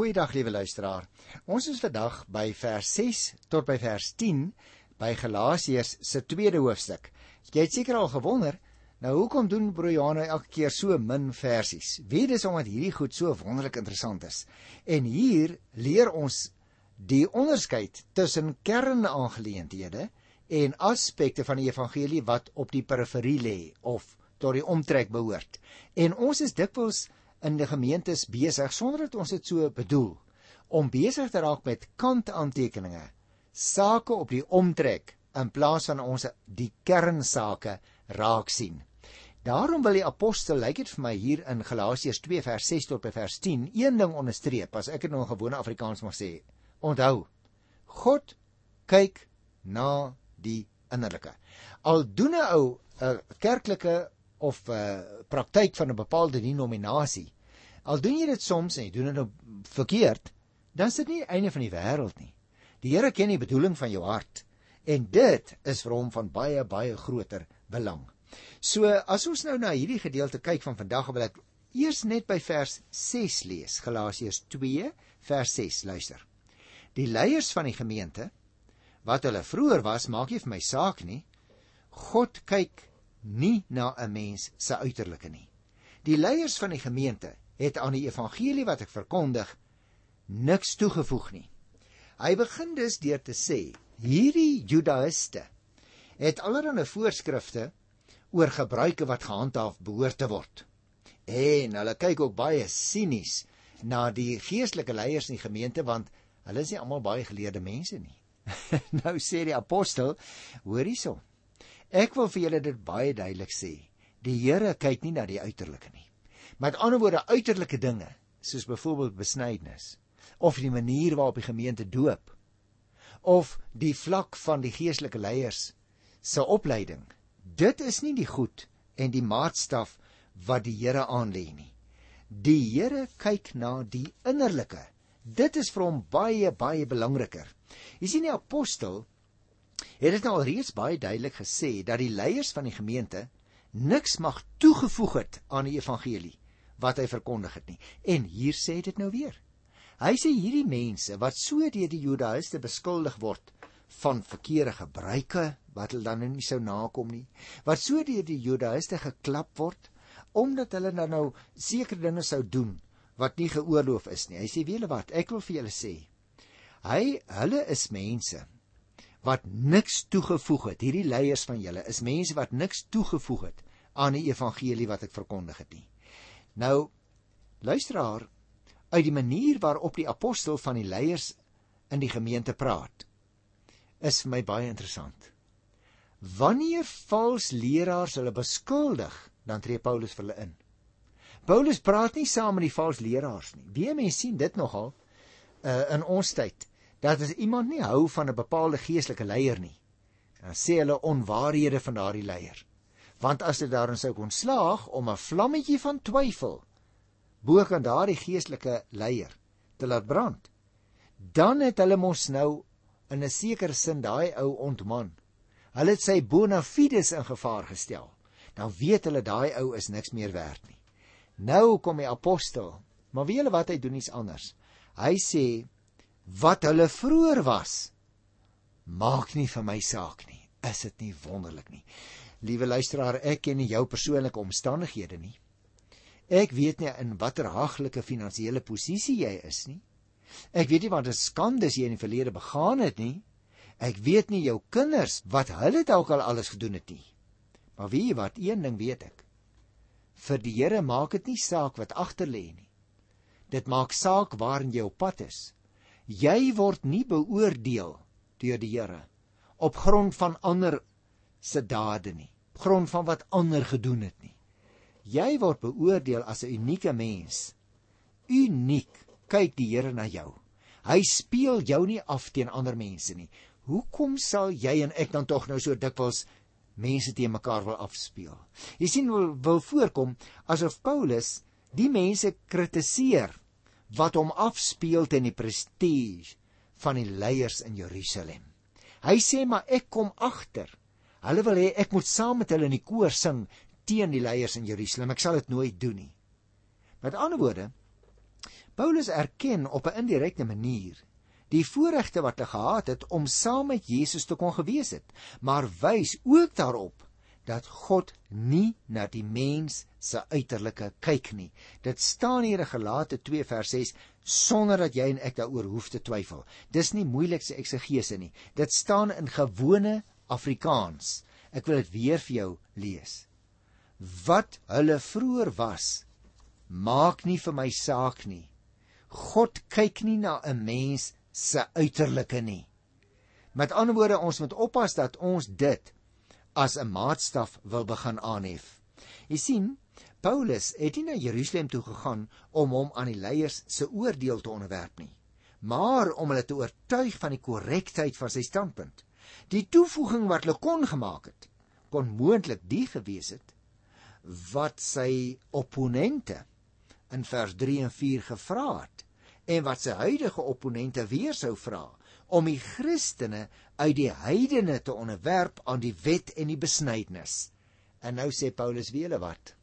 Goeiedag liewe luisteraar. Ons is vandag by vers 6 tot by vers 10 by Galasiërs se tweede hoofstuk. Jy het seker al gewonder, nou hoekom doen broer Johan elke keer so min versies? Wie dis omdat hierdie goed so wonderlik interessant is. En hier leer ons die onderskeid tussen kernaangeleenthede en aspekte van die evangelie wat op die periferie lê of tot die omtrek behoort. En ons is dikwels in die gemeentes besig sonder dat ons dit so bedoel om besig te raak met kantaantekeninge sake op die omtrek in plaas van ons die kernsake raak sien. Daarom wil die apostel lyk dit vir my hier in Galasiërs 2 vers 6 tot by vers 10 een ding onderstreep as ek dit nou in gewone Afrikaans mag sê. Onthou, God kyk na die innerlike. Al doen 'n ou 'n kerklike of 'n uh, praktyk van 'n bepaalde denominasie. Al doen jy dit soms en jy doen dit nou verkeerd, dan is dit nie einde van die wêreld nie. Die Here ken die bedoeling van jou hart en dit is vir hom van baie baie groter belang. So as ons nou na hierdie gedeelte kyk van vandag, wil ek eers net by vers 6 lees, Galasiërs 2 vers 6 luister. Die leiers van die gemeente wat hulle vroeër was, maak nie vir my saak nie. God kyk nie na 'n mens se uiterlike nie. Die leiers van die gemeente het aan die evangelie wat ek verkondig niks toegevoeg nie. Hy begin dus deur te sê: hierdie judaïste het allerlei voorskrifte oor gebruike wat gehandhaaf behoort te word. En hulle kyk ook baie sinies na die geestelike leiers in die gemeente want hulle is nie almal baie geleerde mense nie. nou sê die apostel, hoor hierson. Ek wil vir julle dit baie duidelik sê. Die Here kyk nie na die uiterlike nie. Met ander woorde uiterlike dinge, soos byvoorbeeld besnydenis of die manier waarop die gemeente doop of die vlak van die geestelike leiers se opleiding. Dit is nie die goed en die maatstaf wat die Here aanlê nie. Die Here kyk na die innerlike. Dit is vir hom baie baie belangriker. Jy sien die apostel het dit nou al reeds baie duidelik gesê dat die leiers van die gemeente niks mag toegevoeg het aan die evangelie wat hy verkondig het nie. En hier sê dit nou weer. Hy sê hierdie mense wat so deur die Judaïste beskuldig word van verkeerde gebruike wat hulle dan nie sou nakom nie, wat so deur die Judaïste geklap word omdat hulle dan nou sekere dinge sou doen wat nie geoorloof is nie. Hy sê weet julle wat, ek wil vir julle sê. Hy hulle is mense wat niks toegevoeg het. Hierdie leiers van julle is mense wat niks toegevoeg het aan die evangelie wat ek verkondig het nie. Nou luisteraar, uit die manier waarop die apostel van die leiers in die gemeente praat, is vir my baie interessant. Wanneer vals leraars hulle beskuldig, dan tree Paulus vir hulle in. Paulus praat nie saam met die vals leraars nie. Wie mense sien dit nogal uh, in ons tyd dat as iemand nie hou van 'n bepaalde geestelike leier nie, dan sê hulle onwaarhede van daardie leier. Want as dit daarin sou kon slaag om 'n vlammetjie van twyfel bo kan daardie geestelike leier te laat brand, dan het hulle mos nou in 'n sekere sin daai ou ontman. Hulle het sy bona fides in gevaar gestel. Dan weet hulle daai ou is niks meer werd nie. Nou kom die apostel, maar weet julle wat hy doen iets anders. Hy sê wat hulle vroeër was. Maak nie vir my saak nie. Is dit nie wonderlik nie? Liewe luisteraar ek ken nie jou persoonlike omstandighede nie. Ek weet nie in watter haglike finansiële posisie jy is nie. Ek weet nie wat 'n skandes jy in die verlede begaan het nie. Ek weet nie jou kinders wat hulle dalk al alles gedoen het nie. Maar wie wat een ding weet ek. Vir die Here maak dit nie saak wat agter lê nie. Dit maak saak waarin jy op pad is Jy word nie beoordeel deur die Here op grond van ander se dade nie, op grond van wat ander gedoen het nie. Jy word beoordeel as 'n unieke mens. Uniek kyk die Here na jou. Hy speel jou nie af teen ander mense nie. Hoekom sal jy en ek dan tog nou so dikwels mense teen mekaar wil afspeel? Jy sien wil, wil voorkom asof Paulus die mense kritiseer wat hom afspeel teen die prestige van die leiers in Jerusalem. Hy sê maar ek kom agter. Hulle wil hê ek moet saam met hulle in die koor sing teen die leiers in Jerusalem. Ek sal dit nooit doen nie. Met ander woorde, Paulus erken op 'n indirekte manier die voorregte wat hy gehad het om saam met Jesus te kon gewees het, maar wys ook daarop dat God nie na die mens se uiterlike kyk nie. Dit staan hier in Galate 2 vers 6 sonder dat jy en ek daaroor hoef te twyfel. Dis nie moeilikse eksegese nie. Dit staan in gewone Afrikaans. Ek wil dit weer vir jou lees. Wat hulle vroeër was, maak nie vir my saak nie. God kyk nie na 'n mens se uiterlike nie. Met ander woorde, ons moet oppas dat ons dit as 'n maatstaf wil begin aanhef. Jy sien, Paulus het nie na Jerusalem toe gegaan om hom aan die leiers se oordeel te onderwerp nie, maar om hulle te oortuig van die korrektheid van sy standpunt. Die toevoeging wat hulle kon gemaak het, kon moontlik die gewees het wat sy opponente in vers 3 en 4 gevra het en wat sy huidige opponente weer sou vra om die Christene uit die heidene te onderwerp aan die wet en die besnydenis. En nou sê Paulus weer wat?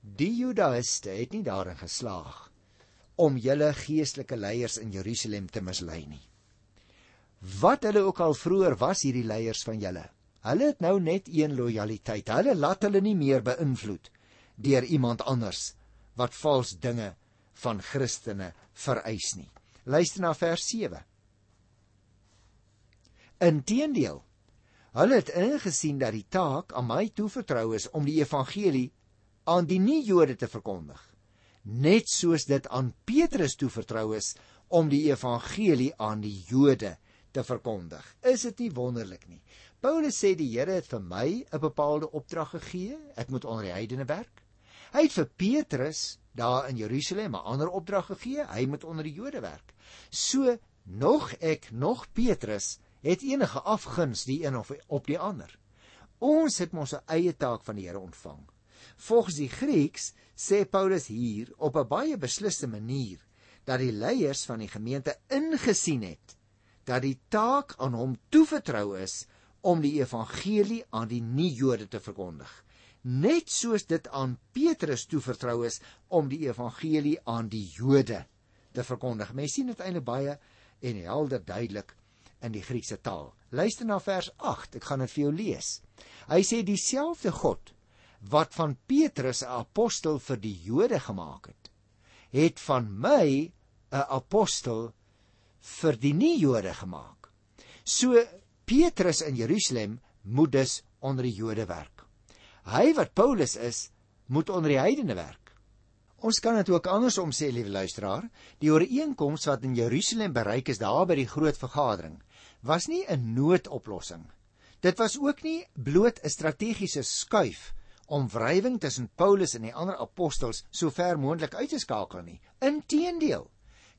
Die Judaïste het nie daarin geslaag om julle geestelike leiers in Jerusalem te mislei nie. Wat hulle ook al vroeër was hierdie leiers van julle. Hulle het nou net een lojaliteit. Hulle laat hulle nie meer beïnvloed deur iemand anders wat vals dinge van Christene vereis nie. Luister na vers 7. Inteendeel, hulle het ingesien dat die taak aan my toevertrou is om die evangelie aan die nie-Jode te verkondig, net soos dit aan Petrus toevertrou is om die evangelie aan die Jode te verkondig. Is dit nie wonderlik nie? Paulus sê die Here het vir my 'n bepaalde opdrag gegee, ek moet onder die heidene werk. Hy het vir Petrus daar in Jerusalem 'n ander opdrag gegee, hy moet onder die Jode werk. So nog ek nog Petrus het enige afguns die een of op die ander. Ons het ons eie taak van die Here ontvang. Volgens die Grieks sê Paulus hier op 'n baie besliste manier dat die leiers van die gemeente ingesien het dat die taak aan hom toevertrou is om die evangelie aan die nie-Jode te verkondig net soos dit aan Petrus toevertrou is om die evangelie aan die Jode te verkondig. Mens sien dit eintlik baie en helder duidelik in die Griekse taal. Luister na vers 8, ek gaan dit vir jou lees. Hy sê dieselfde God wat van Petrus 'n apostel vir die Jode gemaak het, het van my 'n apostel vir die nie-Jode gemaak. So Petrus in Jerusalem moet dus onder die Jode werk. Hy wat Paulus is, moet onder die heidene werk. Ons kan dit ook andersom sê, liewe luisteraar, die ooreenkoms wat in Jerusalem bereik is daar by die groot vergadering, was nie 'n noodoplossing. Dit was ook nie bloot 'n strategiese skuif om wrywing tussen Paulus en die ander apostels so ver moontlik uit te skakel nie. Inteendeel,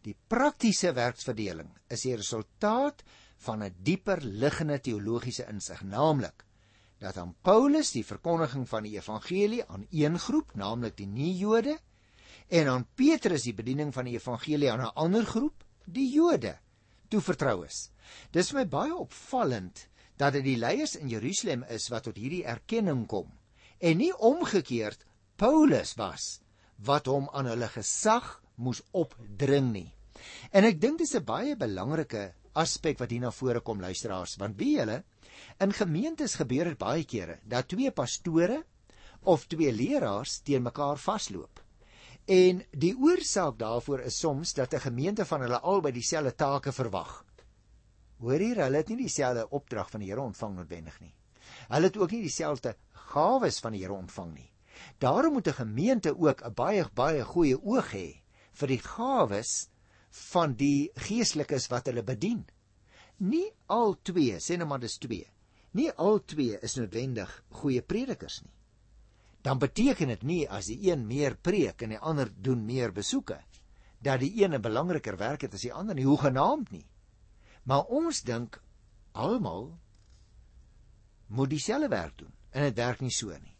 die praktiese werksverdeling is die resultaat van 'n dieper liggende teologiese insig, naamlik dat aan Paulus die verkondiging van die evangelie aan een groep, naamlik die nie-Jode, en aan Petrus die bediening van die evangelie aan 'n ander groep, die Jode, toevertrou is. Dis my baie opvallend dat dit die leiers in Jerusalem is wat tot hierdie erkenning kom en nie omgekeerd Paulus was wat hom aan hulle gesag moes opdring nie. En ek dink dis 'n baie belangrike aspek wat hier na vore kom luisteraars, want wie julle In gemeentes gebeur dit baie kere dat twee pastore of twee leraars teen mekaar vasloop. En die oorsaak daarvoor is soms dat 'n gemeente van hulle albei dieselfde take verwag. Hoor hier, hulle het nie dieselfde opdrag van die Here ontvang noodwendig nie. Hulle het ook nie dieselfde gawes van die Here ontvang nie. Daarom moet 'n gemeente ook 'n baie baie goeie oog hê vir die gawes van die geestelikes wat hulle bedien. Nie al twee, sê nou maar dis twee. Nie al twee is noodwendig goeie predikers nie. Dan beteken dit nie as die een meer preek en die ander doen meer besoeke dat die een 'n belangriker werk het as die ander nie, hoegenaamd nie. Maar ons dink almal moet dieselfde werk doen en dit werk nie so nie.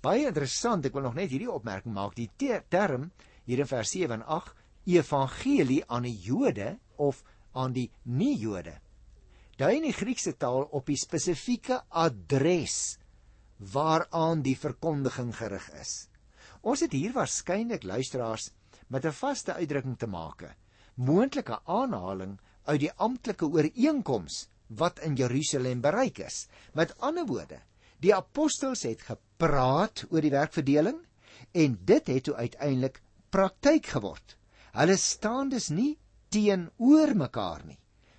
Baie interessant, ek wil nog net hierdie opmerking maak. Die term hier in vers 7 en 8 evangelie aan die Jode of aan die nie-Jode dui in die Griekse taal op die spesifieke adres waaraan die verkondiging gerig is. Ons het hier waarskynlik luisteraars met 'n vaste uitdrukking te maak, moontlike aanhaling uit die amptelike ooreenkoms wat in Jerusalem bereik is. Met ander woorde, die apostels het gepraat oor die werkverdeling en dit het toe uiteindelik praktyk geword. Hulle staan dus nie teenoor mekaar nie,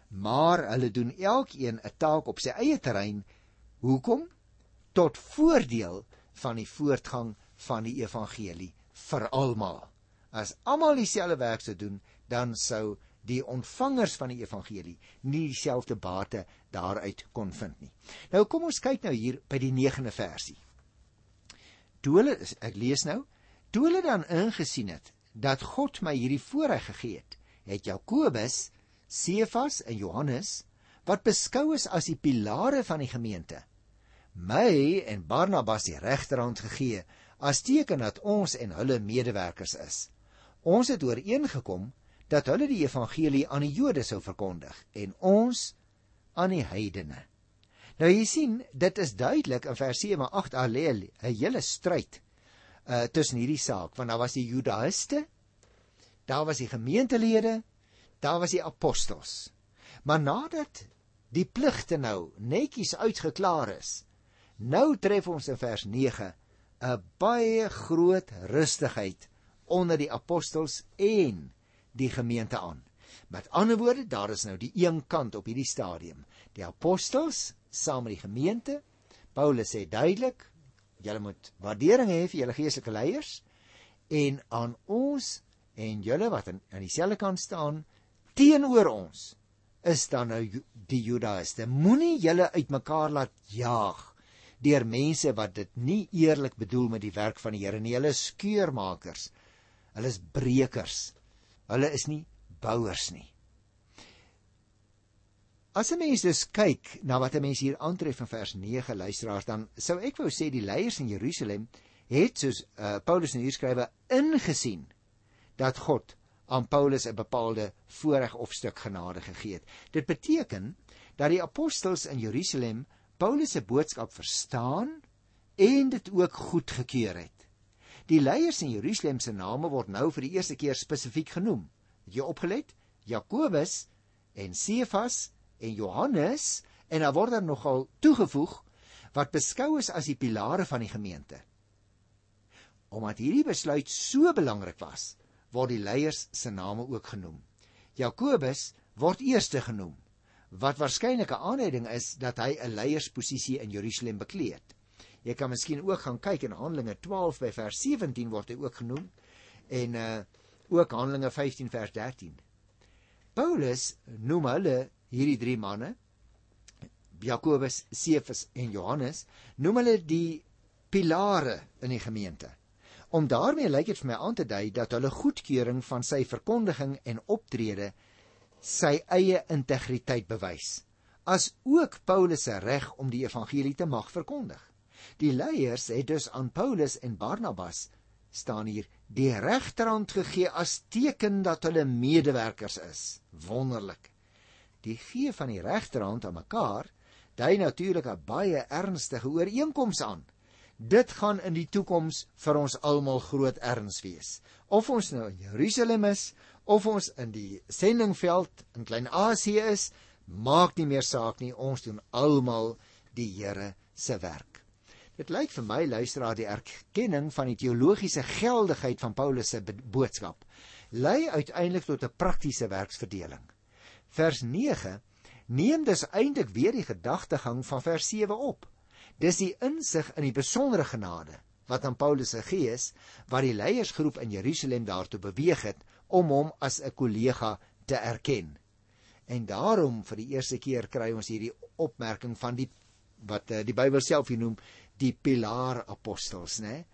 maar hulle doen elkeen 'n taak op sy eie terrein. Hoekom? Tot voordeel van die voortgang van die evangelie vir almal. As almal dieselfde werk sou doen, dan sou die ontvangers van die evangelie nie dieselfde bate daaruit kon vind nie. Nou kom ons kyk nou hier by die 9de versie. Toe hulle ek lees nou, toe hulle dan ingesien het dat God my hierdie voorreg gegee het, het Jakobus, Sefas en Johannes wat beskou is as die pilare van die gemeente, my en Barnabas die regterhand gegee as teken dat ons en hulle medewerkers is. Ons het ooreengekom dat hulle die evangelie aan die Jode sou verkondig en ons aan die heidene. Nou jy sien, dit is duidelik in vers 7 8 alleel 'n hele stryd uh tussen hierdie saak, want daar was die Judaïste, daar was die gemeentelede, daar was die apostels. Maar nadat die pligte nou netjies uitgeklaar is, nou tref ons in vers 9 'n baie groot rustigheid onder die apostels en die gemeente aan. Met ander woorde, daar is nou die een kant op hierdie stadium. Die apostels saam met die gemeente. Paulus sê duidelik, julle moet waardering hê vir julle geestelike leiers en aan ons en julle wat aan, aan dieselfde kant staan teenoor ons is dan nou die Judaïste. Moenie julle uitmekaar laat jaag deur mense wat dit nie eerlik bedoel met die werk van die Here nie. Hulle is skeurmakers. Hulle is brekers. Hulle is nie bouers nie. As 'n mens dus kyk na wat 'n mens hier aantref in vers 9 luisteraars dan sou ek wou sê die leiers in Jerusalem het soos uh, Paulus in hier skrywe ingesien dat God aan Paulus 'n bepaalde voorreg of stuk genade gegee het. Dit beteken dat die apostels in Jerusalem Paulus se boodskap verstaan en dit ook goedgekeur het. Die leiers in Jerusalem se name word nou vir die eerste keer spesifiek genoem. Het jy opgelet? Jakobus en Sefas en Johannes en daar word dan nogal toegevoeg wat beskou is as die pilare van die gemeente. Omdat hierdie besluit so belangrik was, word die leiers se name ook genoem. Jakobus word eerste genoem, wat waarskynlik 'n aanleiding is dat hy 'n leiersposisie in Jerusalem bekleed het. Jy kan miskien ook gaan kyk in Handelinge 12 by vers 17 word hy ook genoem en uh ook Handelinge 15 vers 13. Paulus noem hulle hierdie drie manne Jakobus, Sefas en Johannes noem hulle die pilare in die gemeente. Om daarmee lyk dit vir my aan te dui dat hulle goedkeuring van sy verkondiging en optrede sy eie integriteit bewys, as ook Paulus se reg om die evangelie te mag verkondig. Die leiers het dus aan Paulus en Barnabas staan hier die regterhand gegee as teken dat hulle medewerkers is. Wonderlik. Die gee van die regterhand aan mekaar dui natuurlik 'n baie ernstige ooreenkoms aan. Dit gaan in die toekoms vir ons almal groot erns wees. Of ons nou in Jerusalem is of ons in die sendingveld in Klein-Asië is, maak nie meer saak nie. Ons doen almal die Here se werk. Dit lyk vir my luisteraar die erkenning van die teologiese geldigheid van Paulus se boodskap lei uiteindelik tot 'n praktiese werksverdeling. Vers 9 neem dus eintlik weer die gedagtegang van vers 7 op. Dis die insig in die besondere genade wat aan Paulus gegee is wat die leiersgroep in Jerusalem daartoe beweeg het om hom as 'n kollega te erken. En daarom vir die eerste keer kry ons hierdie opmerking van die wat uh, die Bybel self hier noem die pilaar apostels, né?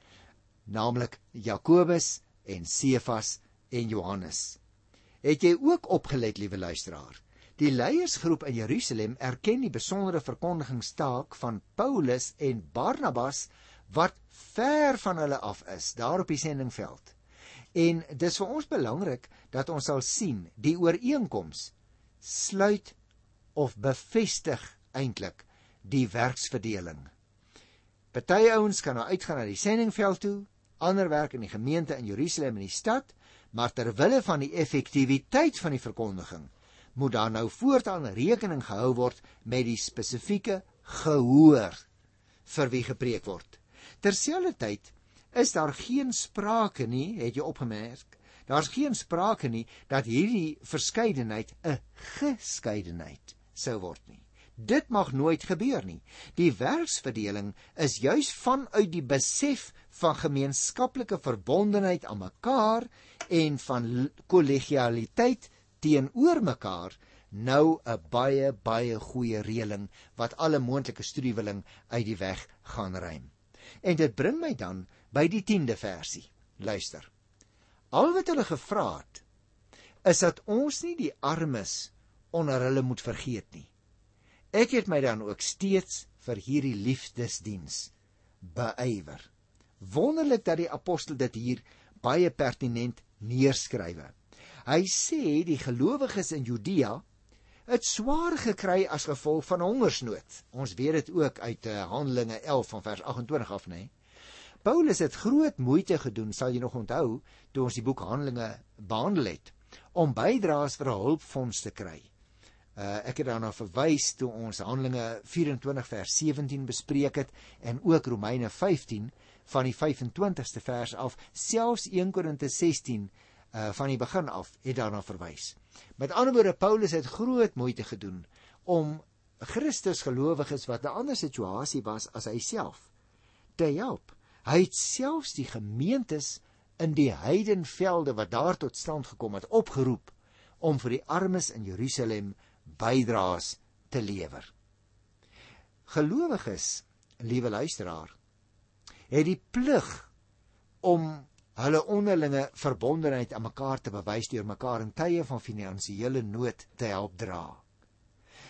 Naamlik Jakobus en Sefas en Johannes. Het jy ook opgelet, liewe luisteraar? Die leiersgroep in Jerusalem erken die besondere verkondigingstaak van Paulus en Barnabas wat ver van hulle af is daar op die sendingveld. En dis vir ons belangrik dat ons sal sien die ooreenkoms sluit of bevestig eintlik die werksverdeling Party ouens kan nou uitgaan na die sendingveld toe, ander werk in die gemeente in Jerusalem in die stad, maar ter wille van die effektiwiteit van die verkondiging moet daar nou voortaan rekening gehou word met die spesifieke gehoor vir wie gepreek word. Terselfdertyd is daar geen sprake nie, het jy opgemerk, daar's geen sprake nie dat hierdie verskeidenheid 'n geskeidenheid sou word nie. Dit mag nooit gebeur nie. Die werksverdeling is juis vanuit die besef van gemeenskaplike verbondenheid aan mekaar en van kollegialiteit teenoor mekaar nou 'n baie baie goeie reëling wat alle moontlike studiewilling uit die weg gaan ruim. En dit bring my dan by die 10de versie. Luister. Al wat hulle gevra het is dat ons nie die armes onder hulle moet vergeet nie. Ek het my dan ook steeds vir hierdie liefdesdiens beywer. Wonderlik dat die apostel dit hier baie pertinent neerskrywe. Hy sê die gelowiges in Judea het swaar gekry as gevolg van hongersnood. Ons weet dit ook uit uh, Handelinge 11 van vers 28 af, nê. Paulus het groot moeite gedoen, sal jy nog onthou, toe ons die boek Handelinge behandel het, om bydraes vir 'n hulpfonds te kry. Uh, ek het daarna verwys toe ons Handelinge 24 vers 17 bespreek het en ook Romeine 15 van die 25ste vers af, selfs 1 Korinte 16 uh, van die begin af het daarna verwys. Met ander woorde Paulus het groot moeite gedoen om Christus gelowiges wat 'n ander situasie was as hy self te help. Hy het selfs die gemeentes in die heidenvelde wat daar tot stand gekom het opgeroep om vir die armes in Jerusalem bydraes te lewer. Gelowiges, liewe luisteraar, het die plig om hulle onderlinge verbondenheid aan mekaar te bewys deur mekaar in tye van finansiële nood te help dra.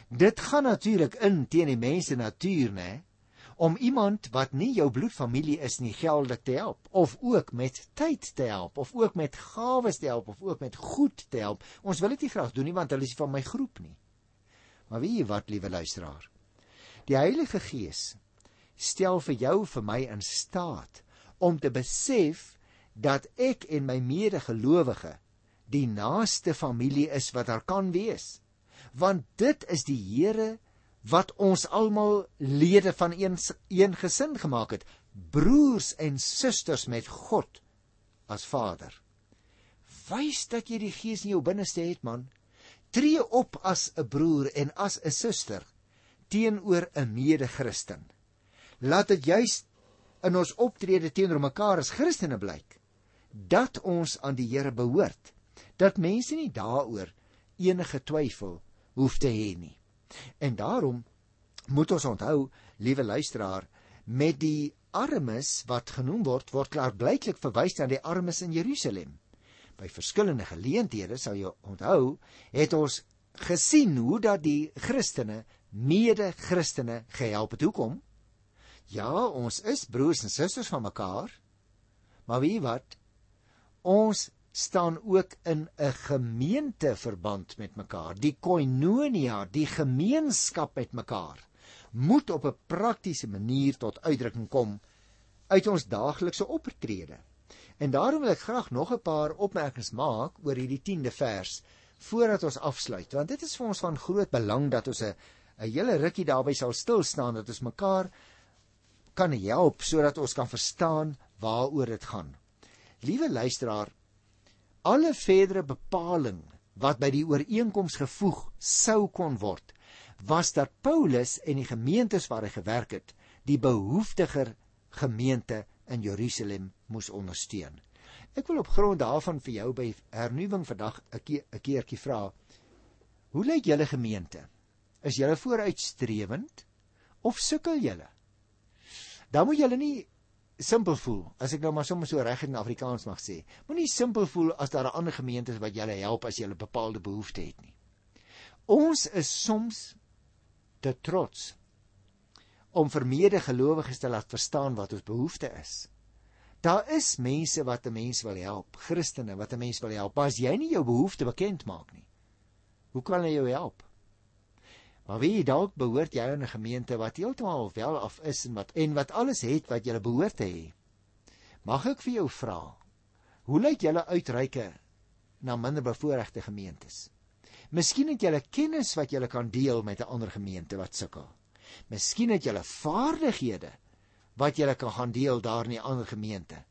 Dit gaan natuurlik in teen die mense natuur, né? Om iemand wat nie jou bloedfamilie is nie geldelik te help of ook met tyd te help of ook met gawes te help of ook met goed te help. Ons wil dit nie graag doen nie want hulle is van my groep nie. Maar weet jy wat, liewe luisteraar? Die Heilige Gees stel vir jou vir my in staat om te besef dat ek en my medegelowige die naaste familie is wat daar kan wees. Want dit is die Here wat ons almal lede van een een gesin gemaak het, broers en susters met God as Vader. Wys dat jy die Gees in jou binneste het, man. Tree op as 'n broer en as 'n suster teenoor 'n mede-Christen. Laat dit juis in ons optrede teenoor mekaar as Christene blyk dat ons aan die Here behoort, dat mense nie daaroor enige twyfel hoef te hê nie. En daarom moet ons onthou, liewe luisteraar, met die armes wat genoem word, word klaar blyklik verwys na die armes in Jerusalem. By verskillende geleenthede sal jy onthou, het ons gesien hoe dat die Christene mede-Christene gehelp het. Hoekom? Ja, ons is broers en susters van mekaar. Maar wie wat? ons staan ook in 'n gemeenteverband met mekaar. Die koinonia, die gemeenskap met mekaar moet op 'n praktiese manier tot uitdrukking kom uit ons daaglikse optrede. En daarom wil ek graag nog 'n paar opmerkings maak oor hierdie 10de vers voordat ons afsluit, want dit is vir ons van groot belang dat ons 'n 'n hele rukkie daarby sal stil staan dat ons mekaar kan help sodat ons kan verstaan waaroor dit gaan. Liewe luisteraar, alle verdere bepaling wat by die ooreenkoms gevoeg sou kon word, was dat Paulus en die gemeentes waar hy gewerk het, die behoeftiger gemeente in Jerusalem moes ondersteun. Ek wil op grond daarvan vir jou by hernuwing vandag 'n keer 'n keertjie vra. Hoe lyk julle gemeente? Is julle vooruitstrewend of sukkel julle? Dan moet julle nie simpel voel, as ek nou maar sommer so reg in Afrikaans mag sê. Moenie simpel voel as daar 'n ander gemeente is wat julle help as 'n bepaalde behoefte het nie. Ons is soms te trots om vir medegelowiges te laat verstaan wat ons behoefte is. Daar is mense wat 'n mens wil help, Christene wat 'n mens wil help, as jy nie jou behoefte bekend maak nie, hoe kan hulle jou help? Maar wie dalk behoort jy aan 'n gemeente wat heeltemal wel af is en wat en wat alles het wat jy behoort te hê. Mag ek vir jou vra? Hoe lyk julle uitreike na minder bevoorregte gemeentes. Miskien het jy kennis wat jy kan deel met 'n ander gemeente wat sukkel. Miskien het jy vaardighede wat jy kan gaan deel daar in die ander gemeente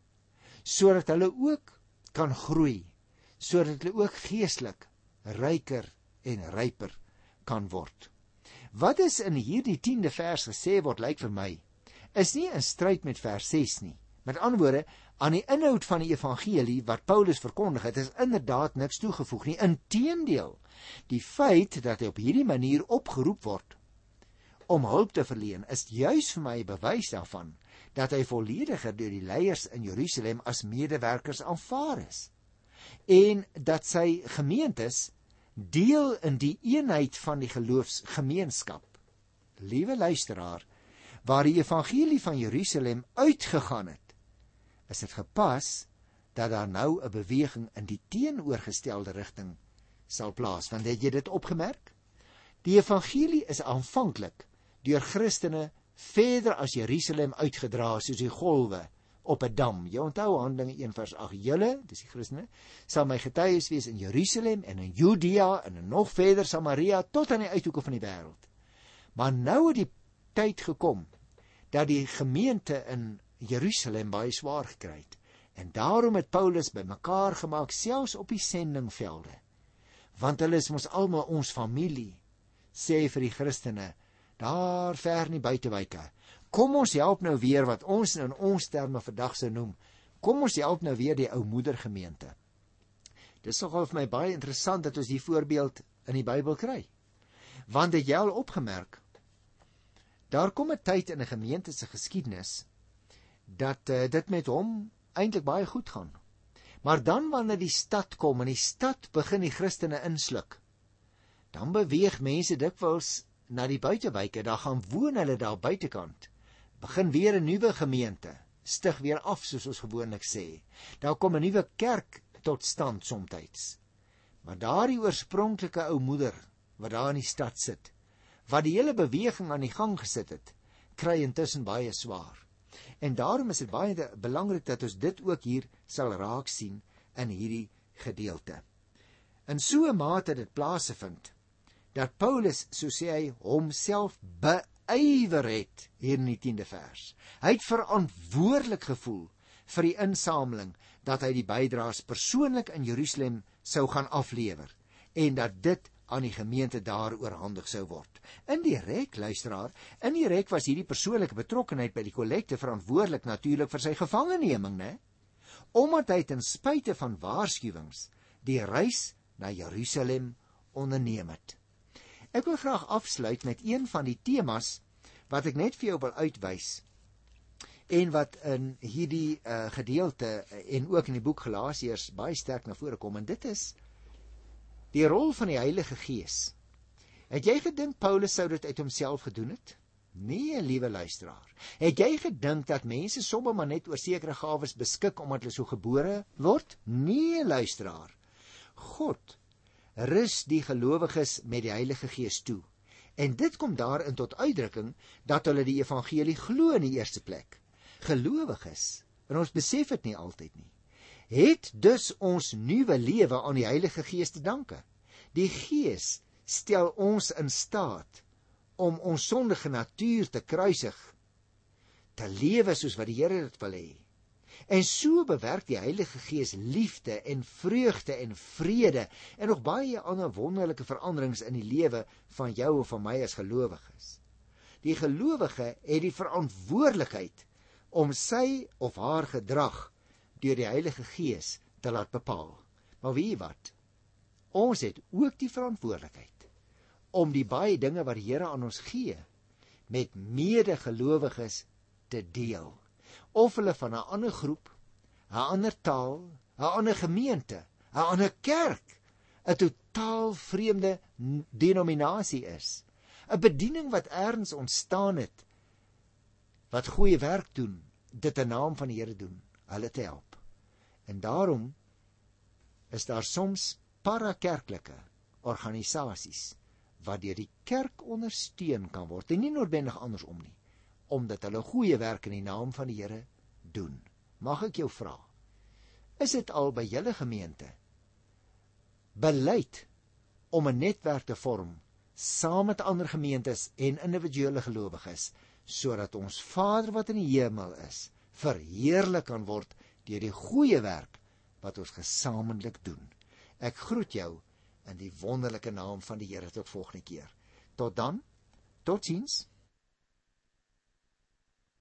sodat hulle ook kan groei, sodat hulle ook geestelik ryker en ryper kan word. Wat is in hierdie 10de vers gesê word lyk vir my is nie in stryd met vers 6 nie. Met ander woorde, aan die inhoud van die evangelie wat Paulus verkondig het, is inderdaad niks toegevoeg nie. Inteendeel, die feit dat hy op hierdie manier opgeroep word om hulp te verleen, is juis vir my 'n bewys daarvan dat hy vollediger deur die leiers in Jerusalem as medewerkers aanvaar is en dat sy gemeentes deel in die eenheid van die geloofsgemeenskap. Liewe luisteraar, waar die evangelie van Jerusalem uitgegaan het, is dit gepas dat daar nou 'n beweging in die teenoorgestelde rigting sal plaasvind. Het jy dit opgemerk? Die evangelie is aanvanklik deur Christene verder as Jerusalem uitgedra soos die golwe op 'n dam. Jy onthou Handelinge 1 vers 8. Julle, dis die Christene, sal my getuies wees in Jerusalem en in Judea en in nog verder Samaria tot aan die uithoeke van die wêreld. Maar nou het die tyd gekom dat die gemeente in Jerusalem baie swaar gekry het. En daarom het Paulus bymekaar gemaak selfs op die sendingvelde. Want hulle is mos almal ons familie, sê vir die Christene daar ver in die buitewyke. Kom ons help nou weer wat ons in ons terme vandag sou noem. Kom ons help nou weer die ou moedergemeente. Dis nogal vir my baie interessant dat ons hier voorbeeld in die Bybel kry. Want het jy al opgemerk Daar kom 'n tyd in 'n gemeente se geskiedenis dat uh, dit met hom eintlik baie goed gaan. Maar dan wanneer die stad kom en die stad begin die Christene insluk, dan beweeg mense dikwels na die buitewyke, daar gaan woon hulle daar buitekant. Begin weer 'n nuwe gemeente, stig weer af soos ons gewoonlik sê. Daar kom 'n nuwe kerk tot stand soms. Maar daardie oorspronklike ou moeder wat daar in die stad sit, wat die hele beweging aan die gang gesit het, kry intussen baie swaar. En daarom is dit baie belangrik dat ons dit ook hier sal raak sien in hierdie gedeelte. In so 'n mate dit plaasvind dat Paulus, so sê hy, homself beywer het hier in die 10de vers. Hy het verantwoordelik gevoel vir die insameling dat hy die bydraes persoonlik in Jerusalem sou gaan aflewer en dat dit aan die gemeente daar oorhandig sou word. In die rek luisteraar, in die rek was hierdie persoonlike betrokkenheid by die kollekte verantwoordelik natuurlik vir sy gevangeneming, né? Omdat hy ten spyte van waarskuwings die reis na Jerusalem onderneem het. Ek wil graag afsluit met een van die temas wat ek net vir jou wil uitwys en wat in hierdie uh, gedeelte en ook in die boek Galasiërs baie sterk na vore kom en dit is Die rol van die Heilige Gees. Het jy gedink Paulus sou dit uit homself gedoen het? Nee, liewe luisteraar. Het jy gedink dat mense sommer maar net oor sekere gawes beskik omdat hulle so gebore word? Nee, luisteraar. God rus die gelowiges met die Heilige Gees toe. En dit kom daarin tot uitdrukking dat hulle die evangelie glo in die eerste plek. Gelowiges, en ons besef dit nie altyd nie het dus ons nuwe lewe aan die Heilige Gees te danke. Die Gees stel ons in staat om ons sondige natuur te kruisig, te lewe soos wat die Here dit wil hê. En so bewerk die Heilige Gees liefde en vreugde en vrede en nog baie ander wonderlike veranderings in die lewe van jou of van my as gelowiges. Die gelowige het die verantwoordelikheid om sy of haar gedrag deur die Heilige Gees te laat bepaal. Maar weet jy wat? Ons het ook die verantwoordelikheid om die baie dinge wat die Here aan ons gee met medegelowiges te deel. Of hulle van 'n ander groep, 'n ander taal, 'n ander gemeente, 'n ander kerk, 'n totaal vreemde denominasie is. 'n Bediening wat ergens ontstaan het wat goeie werk doen, dit in naam van die Here doen, hulle te help. En daarom is daar soms parakerklike organisasies wat deur die kerk ondersteun kan word en nie noodwendig andersom nie omdat hulle goeie werk in die naam van die Here doen. Mag ek jou vra? Is dit al by julle gemeente beleid om 'n netwerk te vorm saam met ander gemeentes en individuele gelowiges sodat ons Vader wat in die hemel is verheerlik kan word deur die goeie werk wat ons gesamentlik doen. Ek groet jou in die wonderlike naam van die Here tot volgende keer. Tot dan. Totsiens.